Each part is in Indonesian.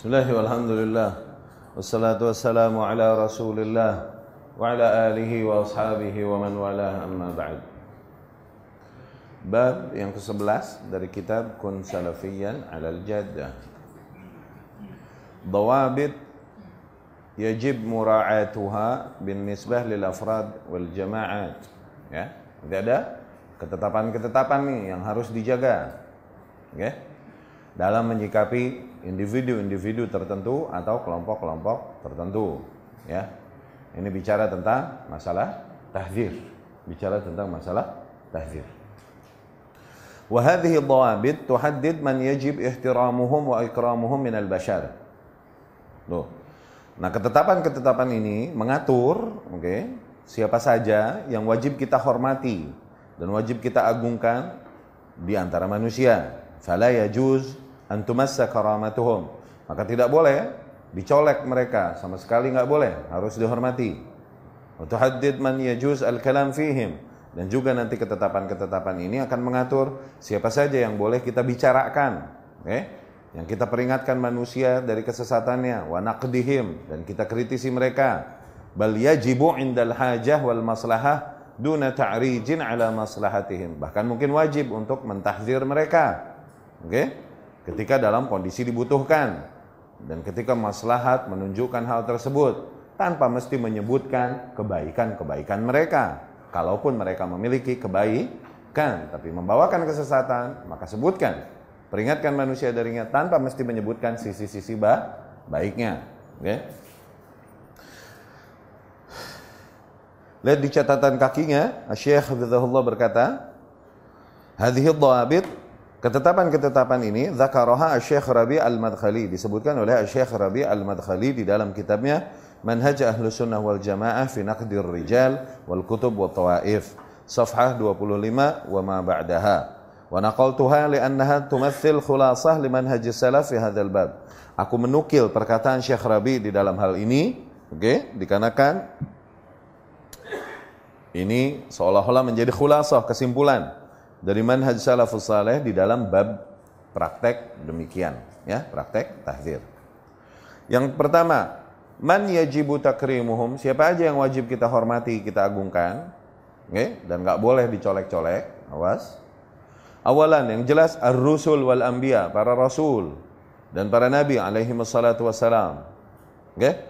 Bismillah walhamdulillah Wassalatu wassalamu ala rasulillah Wa ala alihi wa ashabihi wa man walah amma ba'd. Bab yang ke-11 dari kitab Kun Salafiyan ala al-Jaddah Dawabit Yajib mura'atuha bin nisbah lil afrad wal jama'at. Ya, ada ketetapan-ketetapan nih yang harus dijaga. Ya, dalam menyikapi individu-individu tertentu atau kelompok-kelompok tertentu ya. Ini bicara tentang masalah tahzir. Bicara tentang masalah tahzir. Wa hadhihi dhawabit tuhaddid man yajib ihtiramuhum wa ikramuhum min al-bashar loh. Nah ketetapan-ketetapan ini mengatur oke okay, siapa saja yang wajib kita hormati dan wajib kita agungkan di antara manusia. Fala yajuz antumassa karamatuhum. Maka tidak boleh dicolek mereka, sama sekali nggak boleh, harus dihormati. Untuk hadid man yajuz al-kalam fihim. Dan juga nanti ketetapan-ketetapan ini akan mengatur siapa saja yang boleh kita bicarakan. Okay? Yang kita peringatkan manusia dari kesesatannya. Wa naqdihim. Dan kita kritisi mereka. Bal yajibu indal hajah wal maslahah duna ta'rijin ala maslahatihim. Bahkan mungkin wajib untuk mentahzir mereka. Oke? Okay? Ketika dalam kondisi dibutuhkan dan ketika maslahat menunjukkan hal tersebut tanpa mesti menyebutkan kebaikan-kebaikan mereka. Kalaupun mereka memiliki kebaikan tapi membawakan kesesatan, maka sebutkan. Peringatkan manusia darinya tanpa mesti menyebutkan sisi-sisi baiknya. Okay? Lihat di catatan kakinya, Syekh Hafizahullah berkata, Hadhihi dhawabit Ketetapan-ketetapan ini zakaraha Syekh Rabi Al-Madkhali disebutkan oleh Syekh Rabi Al-Madkhali di dalam kitabnya Manhaj Ahlus Sunnah wal Jamaah fi Naqdir Rijal wal Kutub wa Tawaif safhah 25 wa ma ba'daha. Wa naqaltuha li'annaha tumathil khulasah limanhaj salaf fi hadzal bab. Aku menukil perkataan Syekh Rabi di dalam hal ini oke okay, dikarenakan ini seolah-olah menjadi khulasah kesimpulan dari manhaj salafus saleh di dalam bab praktek demikian ya praktek tahzir yang pertama man yajibu takrimuhum siapa aja yang wajib kita hormati kita agungkan okay? dan nggak boleh dicolek-colek awas awalan yang jelas ar-rusul wal anbiya para rasul dan para nabi alaihi wassalatu wassalam okay?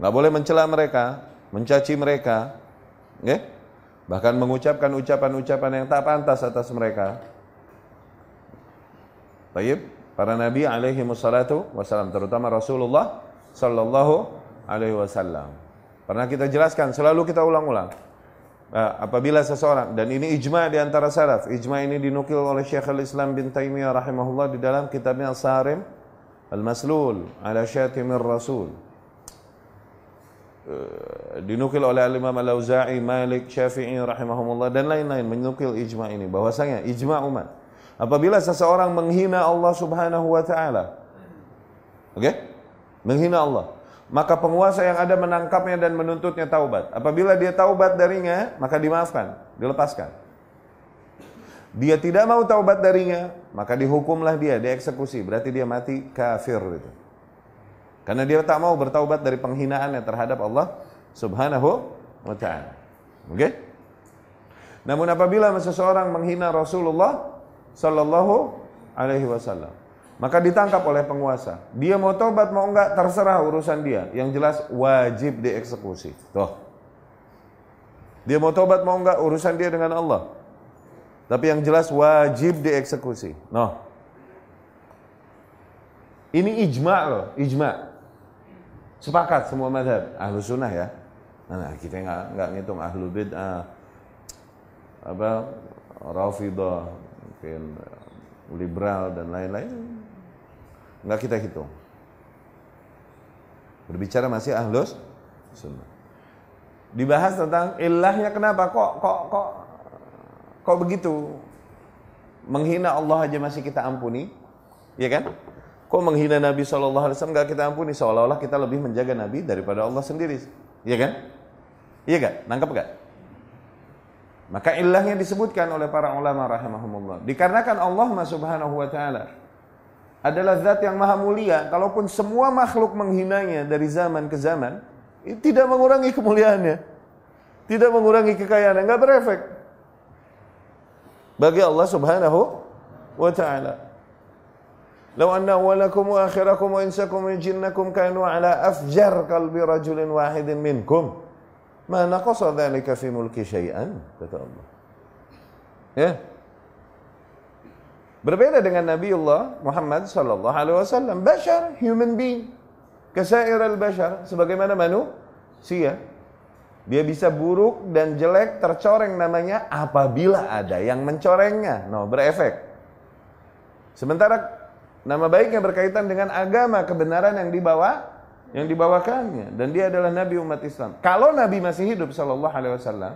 nggak boleh mencela mereka mencaci mereka okay? Bahkan mengucapkan ucapan-ucapan yang tak pantas atas mereka. Baik, para nabi alaihi wassalatu wassalam terutama Rasulullah sallallahu alaihi wasallam. Pernah kita jelaskan, selalu kita ulang-ulang. Nah, apabila seseorang dan ini ijma di antara salaf, ijma ini dinukil oleh Syekh Al-Islam bin Taimiyah rahimahullah di dalam kitabnya As-Sarim Al-Maslul ala Syatimir Rasul. Eh, dinukil oleh Imam Al-Auza'i, Malik, Syafi'i rahimahumullah dan lain-lain menukil ijma ini bahwasanya ijma umat. Apabila seseorang menghina Allah Subhanahu wa taala. Oke? Okay? Menghina Allah. Maka penguasa yang ada menangkapnya dan menuntutnya taubat. Apabila dia taubat darinya, maka dimaafkan, dilepaskan. Dia tidak mau taubat darinya, maka dihukumlah dia, dieksekusi. Berarti dia mati kafir itu. Karena dia tak mau bertaubat dari penghinaannya terhadap Allah Subhanahu wa taala. Oke? Okay? Namun apabila seseorang menghina Rasulullah sallallahu alaihi wasallam, maka ditangkap oleh penguasa. Dia mau taubat mau enggak terserah urusan dia. Yang jelas wajib dieksekusi. Tuh. Dia mau taubat mau enggak urusan dia dengan Allah. Tapi yang jelas wajib dieksekusi. Noh. Ini ijma loh, ijma. Sepakat semua madhab. Ahlu sunnah ya. Nah, kita nggak nggak ngitung. Ahlu bid'ah. Apa? Rafidah mungkin liberal dan lain-lain. Nggak kita hitung. Berbicara masih ahlus sunnah. Dibahas tentang ilahnya kenapa? Kok kok kok kok begitu? Menghina Allah aja masih kita ampuni, ya kan? Kok menghina Nabi Shallallahu Alaihi Wasallam gak kita ampuni seolah-olah kita lebih menjaga Nabi daripada Allah sendiri, iya kan? Iya gak? Nangkep gak? Maka ilahnya disebutkan oleh para ulama rahimahumullah. Dikarenakan Allah Subhanahu wa taala adalah zat yang maha mulia. Kalaupun semua makhluk menghinanya dari zaman ke zaman, tidak mengurangi kemuliaannya. Tidak mengurangi kekayaannya, nggak berefek. Bagi Allah Subhanahu wa taala. Lau anna awalakum wa akhirakum wa insakum wa jinnakum kanu ala afjar qalbi rajulin wahidin minkum ma naqasa dhalika fi mulki syai'an kata Allah. Ya. Berbeda dengan Nabiullah Muhammad sallallahu alaihi wasallam, bashar, human being, kasair al-bashar, sebagaimana manusia. Dia bisa buruk dan jelek tercoreng namanya apabila ada yang mencorengnya. No, berefek. Sementara nama baiknya berkaitan dengan agama kebenaran yang dibawa yang dibawakannya dan dia adalah nabi umat Islam. Kalau nabi masih hidup sallallahu alaihi wasallam,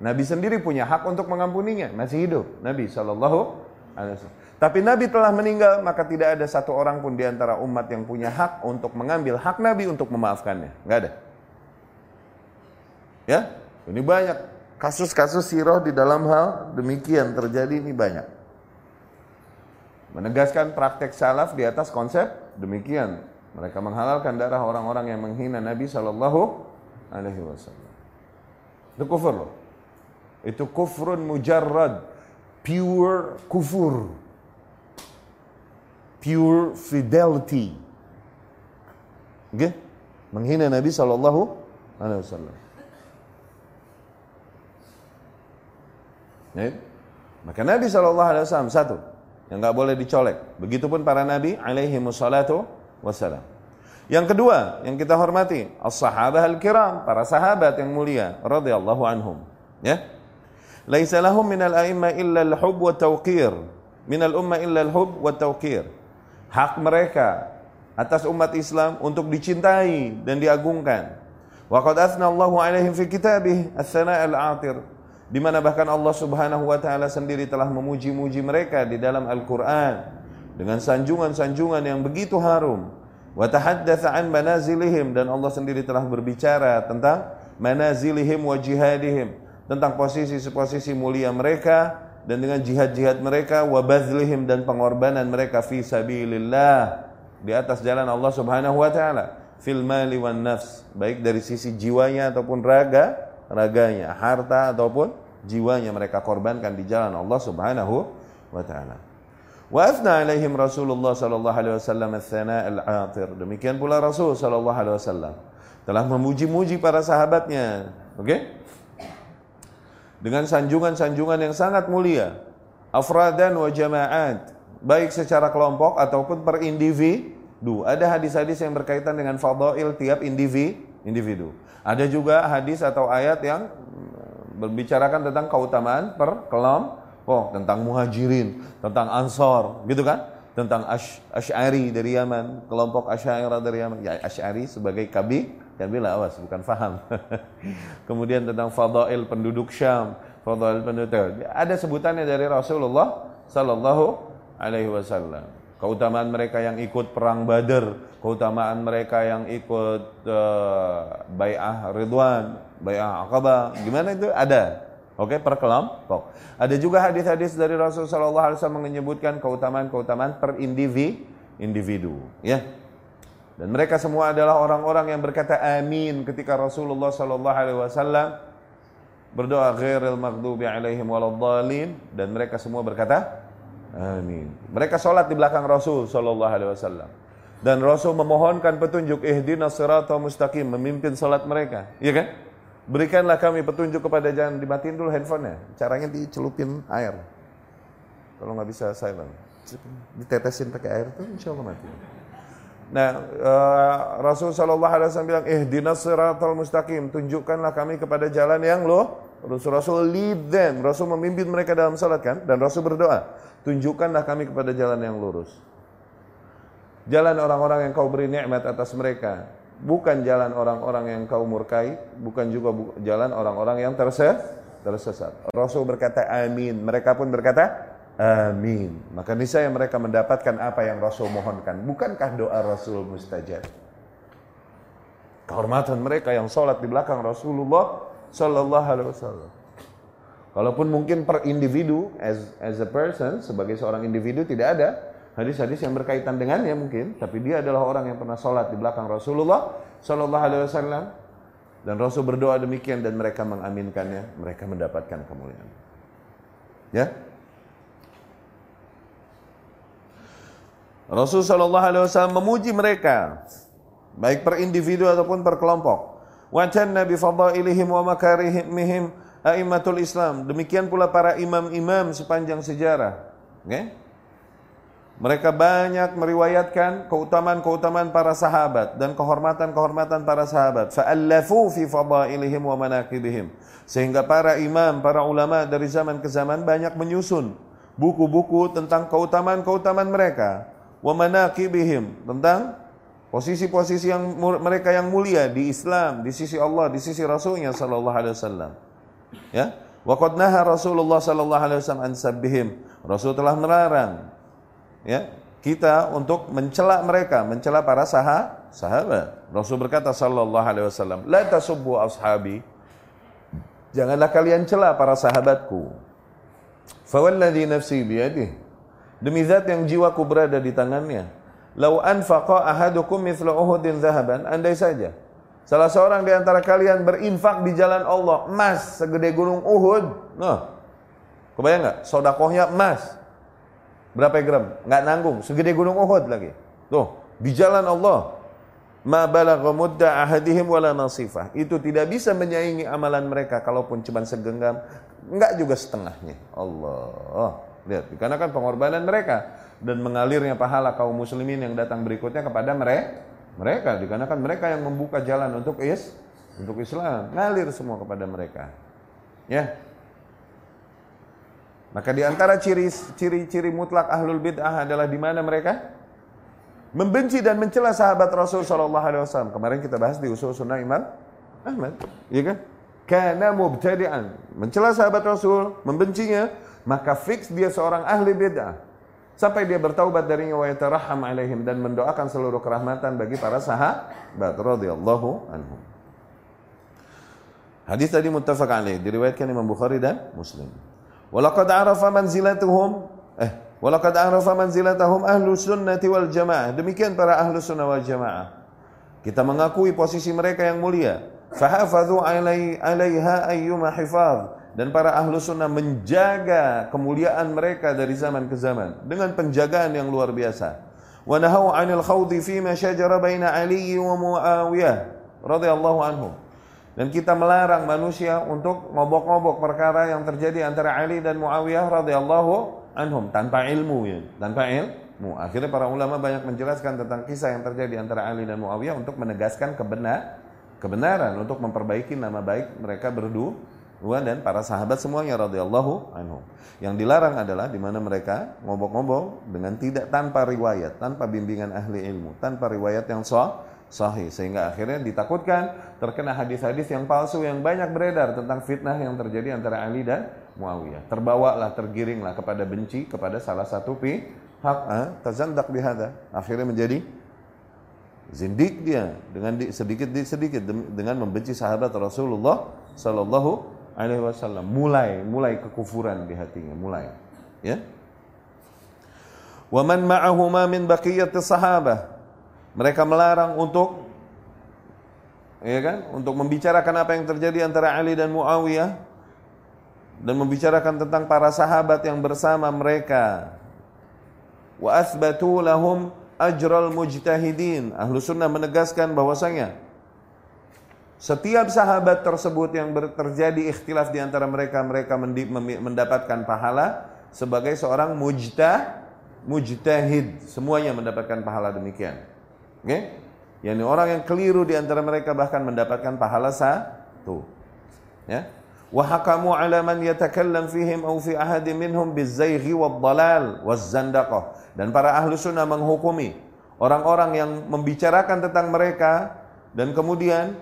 nabi sendiri punya hak untuk mengampuninya, masih hidup nabi sallallahu alaihi wasallam. Tapi Nabi telah meninggal, maka tidak ada satu orang pun di antara umat yang punya hak untuk mengambil hak Nabi untuk memaafkannya. Nggak ada. Ya, ini banyak kasus-kasus siroh di dalam hal demikian terjadi ini banyak. Menegaskan praktek salaf di atas konsep demikian. Mereka menghalalkan darah orang-orang yang menghina Nabi Shallallahu Alaihi Wasallam. Itu kufur loh. Itu kufrun mujarrad, pure kufur pure fidelity. Okay? Menghina Nabi Shallallahu Alaihi Wasallam. Maka Nabi Shallallahu Alaihi Wasallam satu yang nggak boleh dicolek. Begitupun para Nabi alaihi wassalatu wassalam. Yang kedua yang kita hormati as-sahabah al-kiram, para sahabat yang mulia radhiyallahu anhum. Ya. Laisa lahum minal a'imma illa al-hub wa tawqir. Minal umma illa al-hub wa tawqir hak mereka atas umat Islam untuk dicintai dan diagungkan. Wa qad athna Allahu alaihim fi kitabih ats-tsana' al-'atir di mana bahkan Allah Subhanahu wa taala sendiri telah memuji-muji mereka di dalam Al-Qur'an dengan sanjungan-sanjungan yang begitu harum. Wa tahaddatsa an manazilihim dan Allah sendiri telah berbicara tentang manazilihim wa jihadihim, tentang posisi-posisi mulia mereka dan dengan jihad-jihad mereka wabazlihim dan pengorbanan mereka fi sabilillah di atas jalan Allah Subhanahu wa taala fil mali wan nafs baik dari sisi jiwanya ataupun raga raganya harta ataupun jiwanya mereka korbankan di jalan Allah Subhanahu wa taala. Wa athna alaihim Rasulullah sallallahu alaihi wasallam al-atir. Demikian pula Rasul sallallahu alaihi wasallam telah memuji-muji para sahabatnya oke? Okay? dengan sanjungan-sanjungan yang sangat mulia afradan wa jama'at baik secara kelompok ataupun per individu. Ada hadis-hadis yang berkaitan dengan fadail tiap individu individu ada juga hadis atau ayat yang berbicarakan tentang keutamaan per kelompok tentang muhajirin tentang ansor gitu kan tentang Ash, Ash'ari dari Yaman kelompok Ash'ari dari Yaman ya Ash'ari sebagai kabi bila awas bukan faham. Kemudian tentang fadail penduduk Syam, fadail penduduk. Ada sebutannya dari Rasulullah sallallahu alaihi wasallam. Keutamaan mereka yang ikut perang Badar, keutamaan mereka yang ikut uh, bai'ah Ridwan, bai'ah Aqabah, gimana itu? Ada. Oke, okay, per kelompok. Ada juga hadis-hadis dari Rasulullah wasallam menyebutkan keutamaan-keutamaan per individu, ya. Dan mereka semua adalah orang-orang yang berkata amin ketika Rasulullah sallallahu alaihi wasallam berdoa ghairil maghdubi alaihim waladdallin dan mereka semua berkata amin. Mereka sholat di belakang Rasul sallallahu alaihi wasallam. Dan Rasul memohonkan petunjuk ihdinas siratal mustaqim memimpin salat mereka. Iya kan? Berikanlah kami petunjuk kepada jangan dimatiin dulu handphonenya. Caranya dicelupin air. Kalau nggak bisa silent. Ditetesin pakai air tuh insya Allah mati. Nah, uh, Rasul Shallallahu Alaihi Wasallam bilang, eh siratal mustaqim, tunjukkanlah kami kepada jalan yang lo. Rasul Rasul lead them, Rasul memimpin mereka dalam salat kan, dan Rasul berdoa, tunjukkanlah kami kepada jalan yang lurus. Jalan orang-orang yang kau beri nikmat atas mereka, bukan jalan orang-orang yang kau murkai, bukan juga bu jalan orang-orang yang tersesat. tersesat. Rasul berkata amin, mereka pun berkata Amin. Maka niscaya mereka mendapatkan apa yang Rasul mohonkan. Bukankah doa Rasul mustajab? Kehormatan mereka yang sholat di belakang Rasulullah Sallallahu Alaihi Wasallam. Kalaupun mungkin per individu, as, as a person, sebagai seorang individu tidak ada hadis-hadis yang berkaitan dengannya mungkin, tapi dia adalah orang yang pernah sholat di belakang Rasulullah Shallallahu Alaihi Wasallam dan Rasul berdoa demikian dan mereka mengaminkannya, mereka mendapatkan kemuliaan. Ya. Rasul Shallallahu Alaihi Wasallam memuji mereka, baik per individu ataupun per kelompok. Wajan Nabi fadailihim wa makarihim a'immatul Islam. Demikian pula para imam-imam sepanjang sejarah. Okay? Mereka banyak meriwayatkan keutamaan-keutamaan para sahabat dan kehormatan-kehormatan para sahabat. Fa'allafu fi fadailihim wa manaqibihim. Sehingga para imam, para ulama dari zaman ke zaman banyak menyusun buku-buku tentang keutamaan-keutamaan mereka. Wa manaqibihim. Tentang posisi-posisi yang mereka yang mulia di Islam, di sisi Allah, di sisi Rasulnya sallallahu alaihi wasallam. Ya. Wa qad naha Rasulullah sallallahu alaihi wasallam an sabbihim. Rasul telah melarang ya kita untuk mencela mereka, mencela para sah sahabat. Rasul berkata sallallahu alaihi wasallam, "La tasubbu ashabi." Janganlah kalian cela para sahabatku. Fawalladhi nafsi biyadih. Demi zat yang jiwaku berada di tangannya. Lau anfaqa ahadukum mithla Uhudin zahaban, andai saja salah seorang di antara kalian berinfak di jalan Allah emas segede gunung Uhud. Nah, kebayang nggak? Sodakohnya emas. Berapa gram? Nggak nanggung, segede gunung Uhud lagi. Tuh, di jalan Allah. Ma balagha mudda ahadihim wala nasifah. Itu tidak bisa menyaingi amalan mereka kalaupun cuma segenggam, enggak juga setengahnya. Allah. Lihat, dikarenakan pengorbanan mereka dan mengalirnya pahala kaum muslimin yang datang berikutnya kepada mereka. Mereka dikarenakan mereka yang membuka jalan untuk is untuk Islam, ngalir semua kepada mereka. Ya, maka di antara ciri-ciri mutlak ahlul bid'ah adalah di mana mereka membenci dan mencela sahabat Rasul sallallahu alaihi wasallam. Kemarin kita bahas di usul sunnah Imam Ahmad, iya kan? Karena mubtadi'an, mencela sahabat Rasul, membencinya, maka fix dia seorang ahli bid'ah. Sampai dia bertaubat darinya wa yataraham alaihim dan mendoakan seluruh kerahmatan bagi para sahabat radhiyallahu anhum. Hadis tadi muttafaq alaih diriwayatkan Imam Bukhari dan Muslim. Walaqad arafa manzilatuhum eh walaqad arafa manzilatahum ahlu sunnati wal jamaah. Demikian para ahlu sunnah wal jamaah. Kita mengakui posisi mereka yang mulia. Fahafadhu alaiha ayyuma hifadh. Dan para ahlu sunnah menjaga kemuliaan mereka dari zaman ke zaman. Dengan penjagaan yang luar biasa. Wa nahau anil khawdi fima syajara baina Ali wa Muawiyah radhiyallahu anhum. Dan kita melarang manusia untuk ngobok-ngobok perkara yang terjadi antara Ali dan Muawiyah radhiyallahu anhum tanpa ilmu ya, tanpa ilmu. Akhirnya para ulama banyak menjelaskan tentang kisah yang terjadi antara Ali dan Muawiyah untuk menegaskan kebenar kebenaran untuk memperbaiki nama baik mereka berdua dan para sahabat semuanya radhiyallahu anhum. Yang dilarang adalah di mana mereka ngobok-ngobok dengan tidak tanpa riwayat, tanpa bimbingan ahli ilmu, tanpa riwayat yang sah sahih sehingga akhirnya ditakutkan terkena hadis-hadis yang palsu yang banyak beredar tentang fitnah yang terjadi antara Ali dan Muawiyah. Terbawalah, tergiringlah kepada benci kepada salah satu pihak, ah, tazandak bihada. Akhirnya menjadi zindik dia dengan di, sedikit di, sedikit dengan membenci sahabat Rasulullah Sallallahu Alaihi Wasallam. Mulai mulai kekufuran di hatinya, mulai. Ya. Waman ma'ahuma min baqiyati sahabah mereka melarang untuk ya kan, untuk membicarakan apa yang terjadi antara Ali dan Muawiyah dan membicarakan tentang para sahabat yang bersama mereka. Wa athbatu lahum ajral mujtahidin. Ahlu sunnah menegaskan bahwasanya setiap sahabat tersebut yang terjadi ikhtilaf di antara mereka, mereka mendapatkan pahala sebagai seorang mujtah, mujtahid. Semuanya mendapatkan pahala demikian. Oke? Okay? Yani orang yang keliru di antara mereka bahkan mendapatkan pahala satu. Ya. Wa hakamu ala man yatakallam fihim aw fi ahadin minhum bizayghi wad dalal waz zandaqah. Dan para ahlu sunnah menghukumi orang-orang yang membicarakan tentang mereka dan kemudian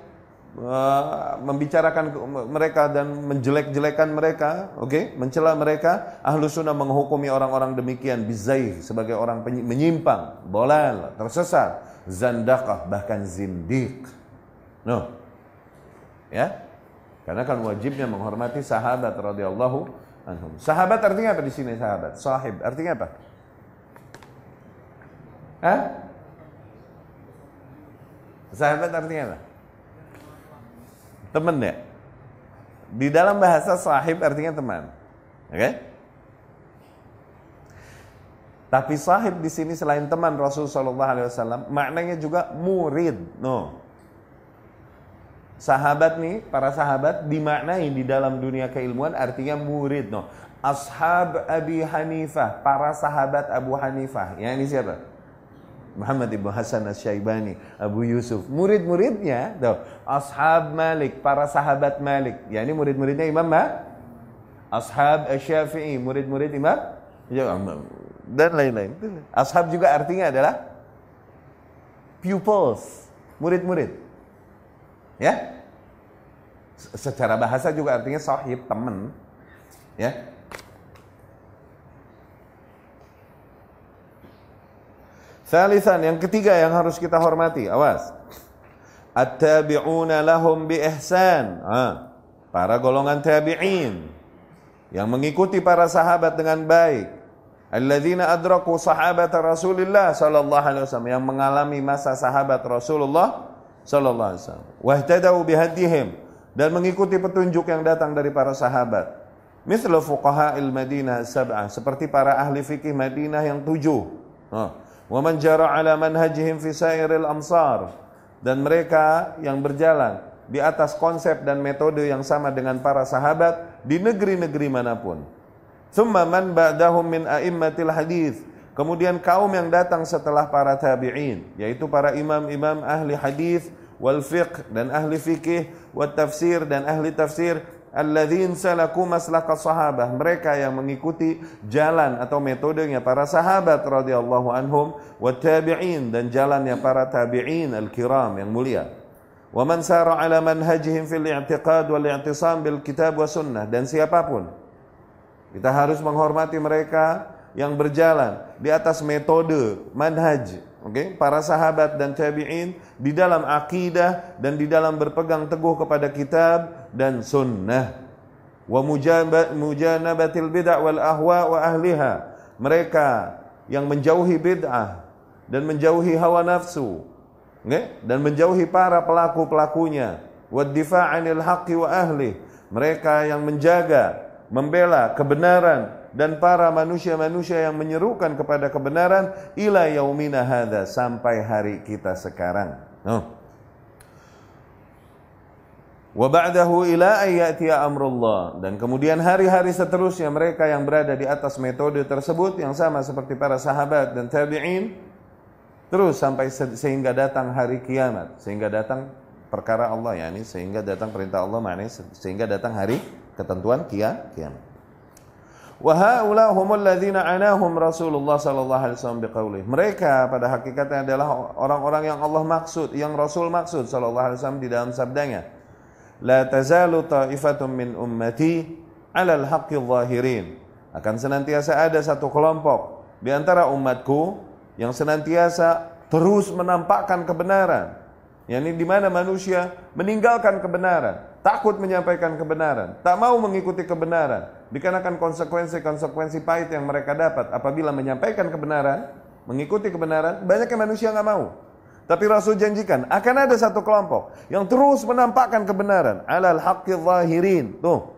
membicarakan mereka dan menjelek-jelekan mereka, oke, okay? mencela mereka, ahlu sunnah menghukumi orang-orang demikian bizaih sebagai orang menyimpang, bolal, tersesat, zandaqah bahkan zindiq. No. Ya. Karena kan wajibnya menghormati sahabat radhiyallahu anhum. Sahabat artinya apa di sini sahabat? Sahib artinya apa? Hah? Sahabat artinya apa? Teman ya? Di dalam bahasa sahib artinya teman. Oke? Okay? Tapi sahib di sini selain teman Rasul Shallallahu Alaihi Wasallam, maknanya juga murid. No. Sahabat nih, para sahabat dimaknai di dalam dunia keilmuan artinya murid. No. Ashab Abi Hanifah, para sahabat Abu Hanifah. Ya ini siapa? Muhammad ibn Hasan Asy-Syaibani, Abu Yusuf. Murid-muridnya, Ashab Malik, para sahabat Malik. Ya ini murid-muridnya Imam Ma? Ashab Asy-Syafi'i, murid-murid Imam? Ya, dan lain-lain. Ashab juga artinya adalah pupils, murid-murid. Ya? Secara bahasa juga artinya sahib, teman. Ya. Salisan, yang ketiga yang harus kita hormati, awas. At-tabi'una lahum bi ihsan. Ah, para golongan tabi'in yang mengikuti para sahabat dengan baik alladzina adraku sahabat Rasulullah sallallahu alaihi wasallam yang mengalami masa sahabat Rasulullah sallallahu alaihi wasallam wahtadau bihadihim dan mengikuti petunjuk yang datang dari para sahabat mislu fuqaha Madinah sab'ah seperti para ahli fikih Madinah yang tujuh wa man jara ala manhajihim fi sairil amsar dan mereka yang berjalan di atas konsep dan metode yang sama dengan para sahabat di negeri-negeri mana pun Thumma man ba'dahum min a'immatil hadis. Kemudian kaum yang datang setelah para tabi'in, yaitu para imam-imam ahli hadis wal fiqh dan ahli fikih wal tafsir dan ahli tafsir alladzin salaku maslaka sahabah. Mereka yang mengikuti jalan atau metodenya para sahabat radhiyallahu anhum wa tabi'in dan jalannya para tabi'in al-kiram yang mulia. Wa man sara ala manhajihim fil i'tiqad wal i'tisam bil kitab wa sunnah. Dan siapa pun kita harus menghormati mereka yang berjalan di atas metode manhaj, okay? para sahabat dan tabi'in di dalam akidah dan di dalam berpegang teguh kepada kitab dan sunnah. Wa mujanabatil bid'ah wal ahwa wa ahliha. Mereka yang menjauhi bid'ah dan menjauhi hawa nafsu, okay? dan menjauhi para pelaku-pelakunya. Wa difa'anil haqqi wa ahli. Mereka yang menjaga membela kebenaran dan para manusia-manusia yang menyerukan kepada kebenaran ila yaumina hadza sampai hari kita sekarang. Oh. Wa ba'dahu ila ayyatiya amrullah dan kemudian hari-hari seterusnya mereka yang berada di atas metode tersebut yang sama seperti para sahabat dan tabi'in terus sampai sehingga datang hari kiamat sehingga datang perkara Allah yakni sehingga datang perintah Allah maknanya sehingga datang hari ketentuan kia kiamat. Wa haula humul ladzina Rasulullah sallallahu alaihi wasallam biqaulih. Mereka pada hakikatnya adalah orang-orang yang Allah maksud, yang Rasul maksud sallallahu alaihi wasallam di dalam sabdanya. La tazalu ta'ifatun min ummati 'alal haqqi zahirin. Akan senantiasa ada satu kelompok di antara umatku yang senantiasa terus menampakkan kebenaran. Yani di mana manusia meninggalkan kebenaran, takut menyampaikan kebenaran, tak mau mengikuti kebenaran, dikarenakan konsekuensi-konsekuensi pahit yang mereka dapat apabila menyampaikan kebenaran, mengikuti kebenaran, banyaknya manusia nggak mau. Tapi Rasul janjikan akan ada satu kelompok yang terus menampakkan kebenaran alal haqqi zahirin. Tuh.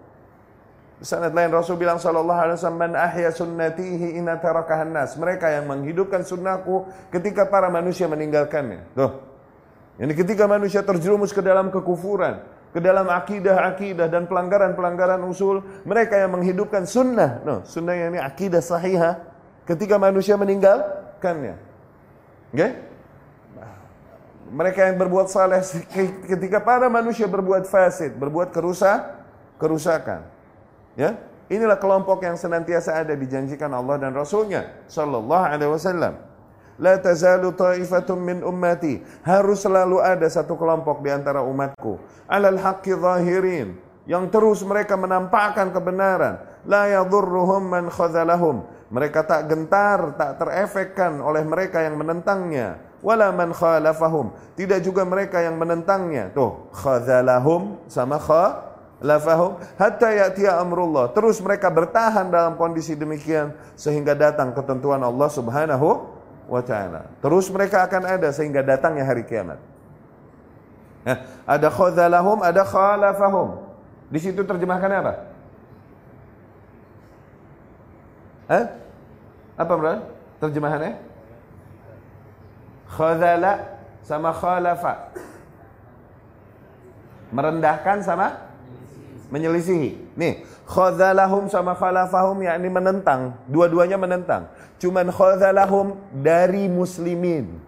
Sanad lain Rasul bilang sallallahu alaihi wasallam man ahya sunnatihi inna tarakahan nas. Mereka yang menghidupkan sunnahku ketika para manusia meninggalkannya. Tuh. Ini ketika manusia terjerumus ke dalam kekufuran, ke dalam akidah-akidah dan pelanggaran-pelanggaran usul mereka yang menghidupkan sunnah. No, sunnah yang ini akidah sahihah. Ketika manusia meninggalkannya. Okay? mereka yang berbuat saleh ketika para manusia berbuat fasid berbuat kerusak kerusakan. Ya? Inilah kelompok yang senantiasa ada dijanjikan Allah dan Rasulnya Sallallahu Alaihi Wasallam La tazalu ta'ifatun min ummati. Harus selalu ada satu kelompok di antara umatku. Alal haqqi zahirin. Yang terus mereka menampakkan kebenaran. La yadurruhum man khazalahum. Mereka tak gentar, tak terefekkan oleh mereka yang menentangnya. Wala man khalafahum. Tidak juga mereka yang menentangnya. Tuh, khazalahum sama khalafahum. Hatta ya'tiya amrullah. Terus mereka bertahan dalam kondisi demikian. Sehingga datang ketentuan Allah subhanahu wa taala. Terus mereka akan ada sehingga datangnya hari kiamat. Nah, ada khadzalahum, ada khalafahum. Di situ terjemahkan apa? Hah? Apa bro? Terjemahannya? Khadzala sama khalafa. Merendahkan sama menyelisihi. Nih, khadzalahum sama khalafahum yakni menentang, dua-duanya menentang. Cuman khadzalahum dari muslimin.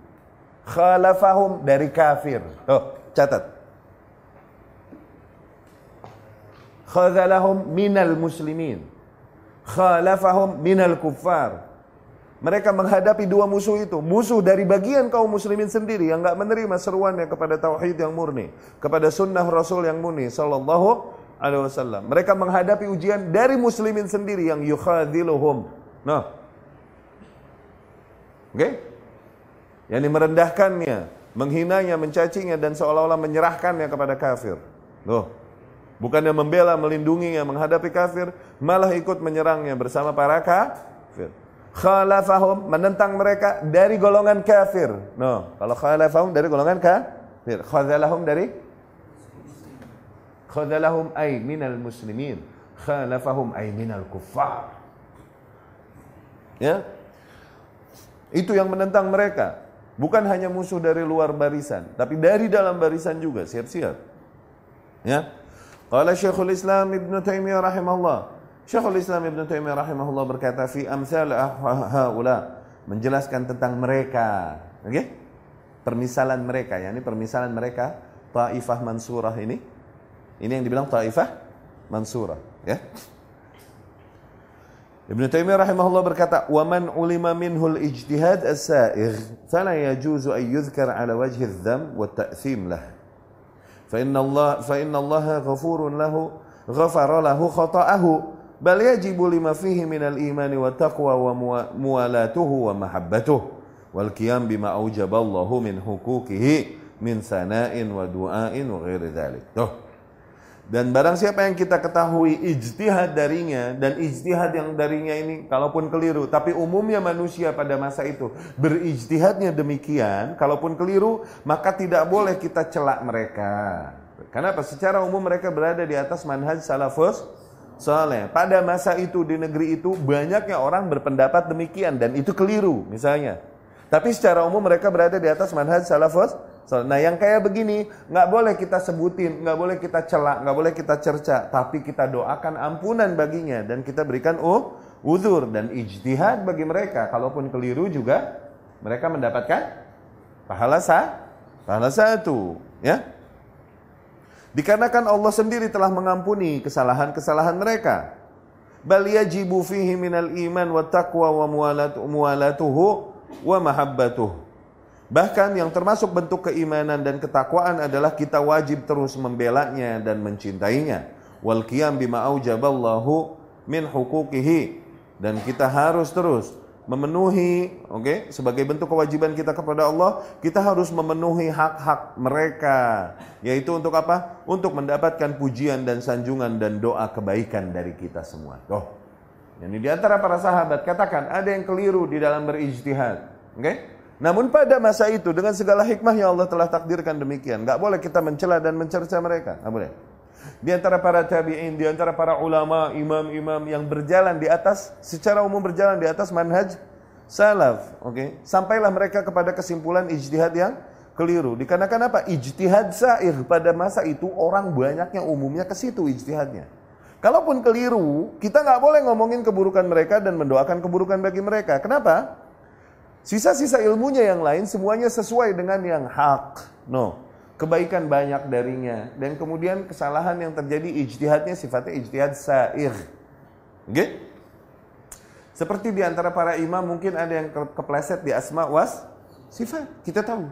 Khalafahum dari kafir. Oh, catat. Khadzalahum minal muslimin. Khalafahum minal kuffar. Mereka menghadapi dua musuh itu. Musuh dari bagian kaum muslimin sendiri yang nggak menerima seruannya kepada tauhid yang murni, kepada sunnah Rasul yang murni sallallahu alaihi wasallam. Mereka menghadapi ujian dari muslimin sendiri yang yukhadiluhum. Nah. Oke? Okay? Yang merendahkannya, menghinanya, mencacinya dan seolah-olah menyerahkannya kepada kafir. Loh. Bukannya membela, melindunginya, menghadapi kafir, malah ikut menyerangnya bersama para kafir khalafahum menentang mereka dari golongan kafir. No, kalau khalafahum dari golongan kafir, khadzalahum dari khadzalahum ay minal muslimin, khalafahum ay minal kuffar. Ya. Itu yang menentang mereka. Bukan hanya musuh dari luar barisan, tapi dari dalam barisan juga. Siap-siap. Ya. Qala Syekhul Islam Ibn Taimiyah rahimahullah, Syekhul Islam Ibn Taimiyah rahimahullah berkata fi amsal haula menjelaskan tentang mereka, oke? Okay? Permisalan mereka, yakni permisalan mereka Taifah Mansurah ini. Ini yang dibilang Taifah Mansurah, ya. Ibn Taimiyah rahimahullah berkata, "Wa man ulima minhu al-ijtihad as-sa'igh, fala yajuzu an yudhkar ala wajhi adh-dham wa at-ta'thim lah." Fa inna Allah fa inna Allah ghafurun lahu ghafara lahu khata'ahu bal yajibu lima fihi minal imani wa taqwa wa muwalatuhu wa mahabbatuh wal qiyam bima aujaballahu min hukukihi min sana'in wa du'ain wa ghairi dzalik. Tuh. Dan barang siapa yang kita ketahui ijtihad darinya dan ijtihad yang darinya ini kalaupun keliru, tapi umumnya manusia pada masa itu berijtihadnya demikian, kalaupun keliru maka tidak boleh kita celak mereka. Kenapa? Secara umum mereka berada di atas manhaj salafus Soalnya pada masa itu di negeri itu banyaknya orang berpendapat demikian dan itu keliru misalnya. Tapi secara umum mereka berada di atas manhaj salafus. Nah yang kayak begini nggak boleh kita sebutin, nggak boleh kita celak, nggak boleh kita cerca, tapi kita doakan ampunan baginya dan kita berikan uh uzur dan ijtihad bagi mereka. Kalaupun keliru juga mereka mendapatkan pahala sah, pahala satu, ya. Dikarenakan Allah sendiri telah mengampuni kesalahan-kesalahan mereka. Bal yajibu fihi minal iman wa taqwa wa muwalatuhu wa mahabbatuh. Bahkan yang termasuk bentuk keimanan dan ketakwaan adalah kita wajib terus membelanya dan mencintainya. Wal qiyam bima aujaballahu min hukukihi. Dan kita harus terus memenuhi, oke, okay, sebagai bentuk kewajiban kita kepada Allah, kita harus memenuhi hak-hak mereka, yaitu untuk apa? Untuk mendapatkan pujian dan sanjungan dan doa kebaikan dari kita semua. Tuh. Ini di antara para sahabat katakan ada yang keliru di dalam berijtihad, oke? Okay? Namun pada masa itu dengan segala hikmah yang Allah telah takdirkan demikian, nggak boleh kita mencela dan mencerca mereka, nggak boleh. Di antara para tabi'in, di antara para ulama, imam-imam yang berjalan di atas, secara umum berjalan di atas manhaj salaf. Oke, sampailah mereka kepada kesimpulan ijtihad yang keliru. Dikarenakan apa? Ijtihad sair pada masa itu orang banyaknya umumnya ke situ ijtihadnya. Kalaupun keliru, kita nggak boleh ngomongin keburukan mereka dan mendoakan keburukan bagi mereka. Kenapa? Sisa-sisa ilmunya yang lain semuanya sesuai dengan yang hak. No kebaikan banyak darinya dan kemudian kesalahan yang terjadi ijtihadnya sifatnya ijtihad sair. Oke? Seperti di antara para imam mungkin ada yang kepleset di asma was sifat. Kita tahu.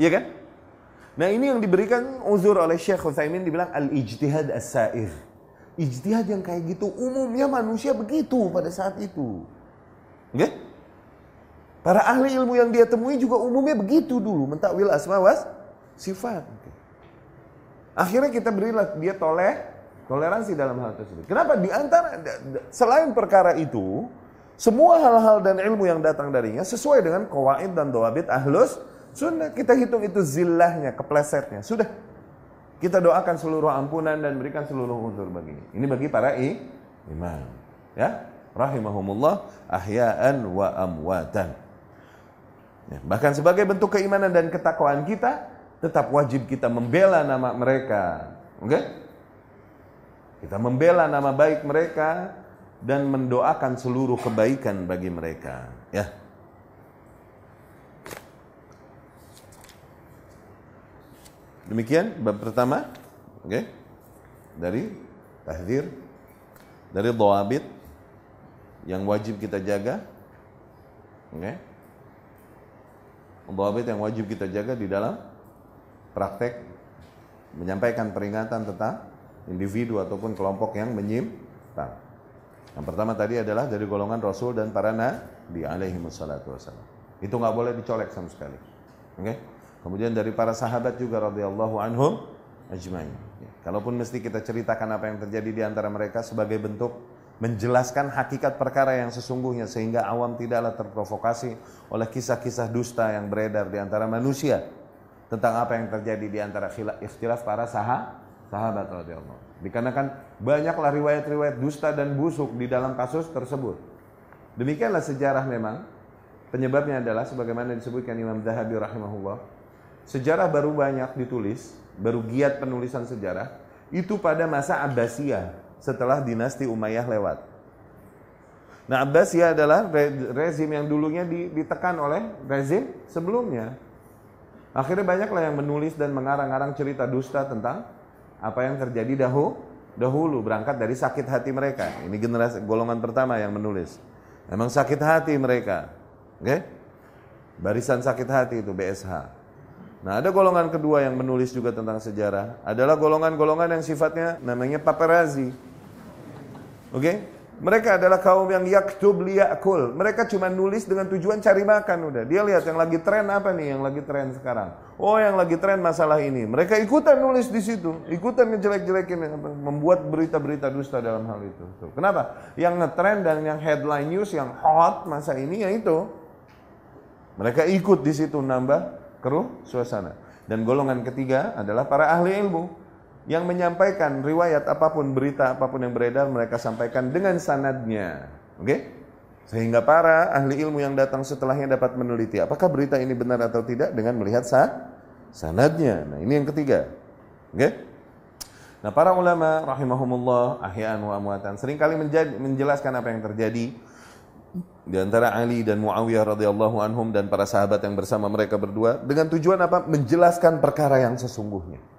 Iya kan? Nah, ini yang diberikan uzur oleh Syekh Utsaimin dibilang al-ijtihad as-sair. Ijtihad yang kayak gitu umumnya manusia begitu pada saat itu. Oke? Para ahli ilmu yang dia temui juga umumnya begitu dulu, mentakwil asma was sifat. Akhirnya kita berilah dia toleh, toleransi dalam hal tersebut. Kenapa? Di antara selain perkara itu, Semua hal-hal dan ilmu yang datang darinya sesuai dengan kawaid dan doabit ahlus sunnah. Kita hitung itu zillahnya, keplesetnya. Sudah. Kita doakan seluruh ampunan dan berikan seluruh uzur baginya. Ini bagi para i, imam. Ya, rahimahumullah ahya'an wa amwatan. Ya, bahkan sebagai bentuk keimanan dan ketakwaan kita, tetap wajib kita membela nama mereka. Oke? Okay? Kita membela nama baik mereka dan mendoakan seluruh kebaikan bagi mereka ya demikian bab pertama oke okay? dari tahdir dari dhawabit yang wajib kita jaga oke okay? Dhawabit yang wajib kita jaga di dalam praktek menyampaikan peringatan tentang individu ataupun kelompok yang menyimpang yang pertama tadi adalah dari golongan Rasul dan para Nabi alaihi wassalatu wassalam. Itu nggak boleh dicolek sama sekali. Oke? Okay? Kemudian dari para sahabat juga radhiyallahu anhum ajmain. Kalaupun mesti kita ceritakan apa yang terjadi di antara mereka sebagai bentuk menjelaskan hakikat perkara yang sesungguhnya sehingga awam tidaklah terprovokasi oleh kisah-kisah dusta yang beredar di antara manusia tentang apa yang terjadi di antara ikhtilaf para sahabat sahabat radhiyallahu Dikarenakan banyaklah riwayat-riwayat dusta dan busuk di dalam kasus tersebut. Demikianlah sejarah memang. Penyebabnya adalah sebagaimana disebutkan Imam Zahabi rahimahullah. Sejarah baru banyak ditulis, baru giat penulisan sejarah itu pada masa Abbasiyah setelah dinasti Umayyah lewat. Nah Abbasiyah adalah rezim yang dulunya ditekan oleh rezim sebelumnya. Akhirnya banyaklah yang menulis dan mengarang-arang cerita dusta tentang apa yang terjadi dahulu dahulu berangkat dari sakit hati mereka. Ini generasi golongan pertama yang menulis. Memang sakit hati mereka. Oke? Okay? Barisan sakit hati itu BSH. Nah, ada golongan kedua yang menulis juga tentang sejarah. Adalah golongan-golongan yang sifatnya namanya paparazzi. Oke? Okay? Mereka adalah kaum yang yaktub liyakul. Mereka cuma nulis dengan tujuan cari makan udah. Dia lihat yang lagi tren apa nih yang lagi tren sekarang. Oh yang lagi tren masalah ini. Mereka ikutan nulis di situ. Ikutan ngejelek-jelekin. Membuat berita-berita dusta dalam hal itu. Tuh. Kenapa? Yang ngetren dan yang headline news yang hot masa ini ya itu. Mereka ikut di situ nambah keruh suasana. Dan golongan ketiga adalah para ahli ilmu yang menyampaikan riwayat apa pun, berita apa pun yang beredar mereka sampaikan dengan sanadnya. Oke? Okay? Sehingga para ahli ilmu yang datang setelahnya dapat meneliti apakah berita ini benar atau tidak dengan melihat sa sanadnya. Nah, ini yang ketiga. Oke? Okay? Nah, para ulama rahimahumullah ahya'an wa amwatan sering kali menjelaskan apa yang terjadi di antara Ali dan Muawiyah radhiyallahu anhum dan para sahabat yang bersama mereka berdua dengan tujuan apa? Menjelaskan perkara yang sesungguhnya.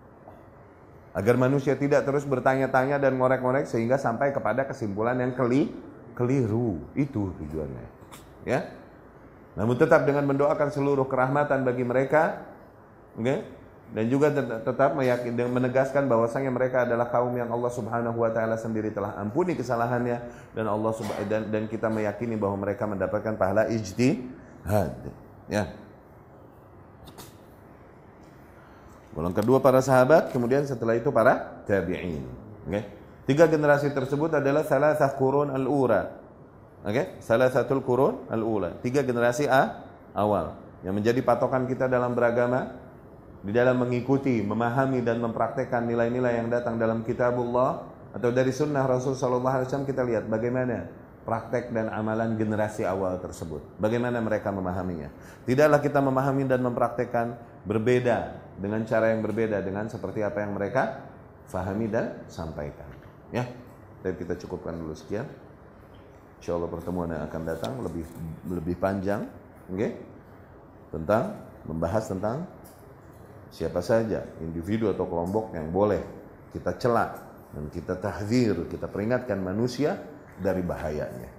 Agar manusia tidak terus bertanya-tanya dan ngorek-ngorek sehingga sampai kepada kesimpulan yang keli, keliru. Itu tujuannya. Ya. Namun tetap dengan mendoakan seluruh kerahmatan bagi mereka, okay? dan juga tetap meyakin dan menegaskan bahwasanya mereka adalah kaum yang Allah Subhanahu wa taala sendiri telah ampuni kesalahannya dan Allah dan, dan kita meyakini bahwa mereka mendapatkan pahala ijtihad. Ya. Golongan kedua para sahabat, kemudian setelah itu para tabi'in. Okay? Tiga generasi tersebut adalah salah satu kurun al-ura. Okay? Salah satu kurun al-ula. Tiga generasi A awal. Yang menjadi patokan kita dalam beragama, di dalam mengikuti, memahami dan mempraktekkan nilai-nilai yang datang dalam kitabullah atau dari sunnah Rasul Sallallahu Alaihi Wasallam kita lihat bagaimana praktek dan amalan generasi awal tersebut. Bagaimana mereka memahaminya. Tidaklah kita memahami dan mempraktekkan berbeda dengan cara yang berbeda dengan seperti apa yang mereka fahami dan sampaikan. Ya, dan kita cukupkan dulu sekian. Insya Allah pertemuan yang akan datang lebih lebih panjang, oke? Okay? Tentang membahas tentang siapa saja individu atau kelompok yang boleh kita celak dan kita tahdir, kita peringatkan manusia dari bahayanya.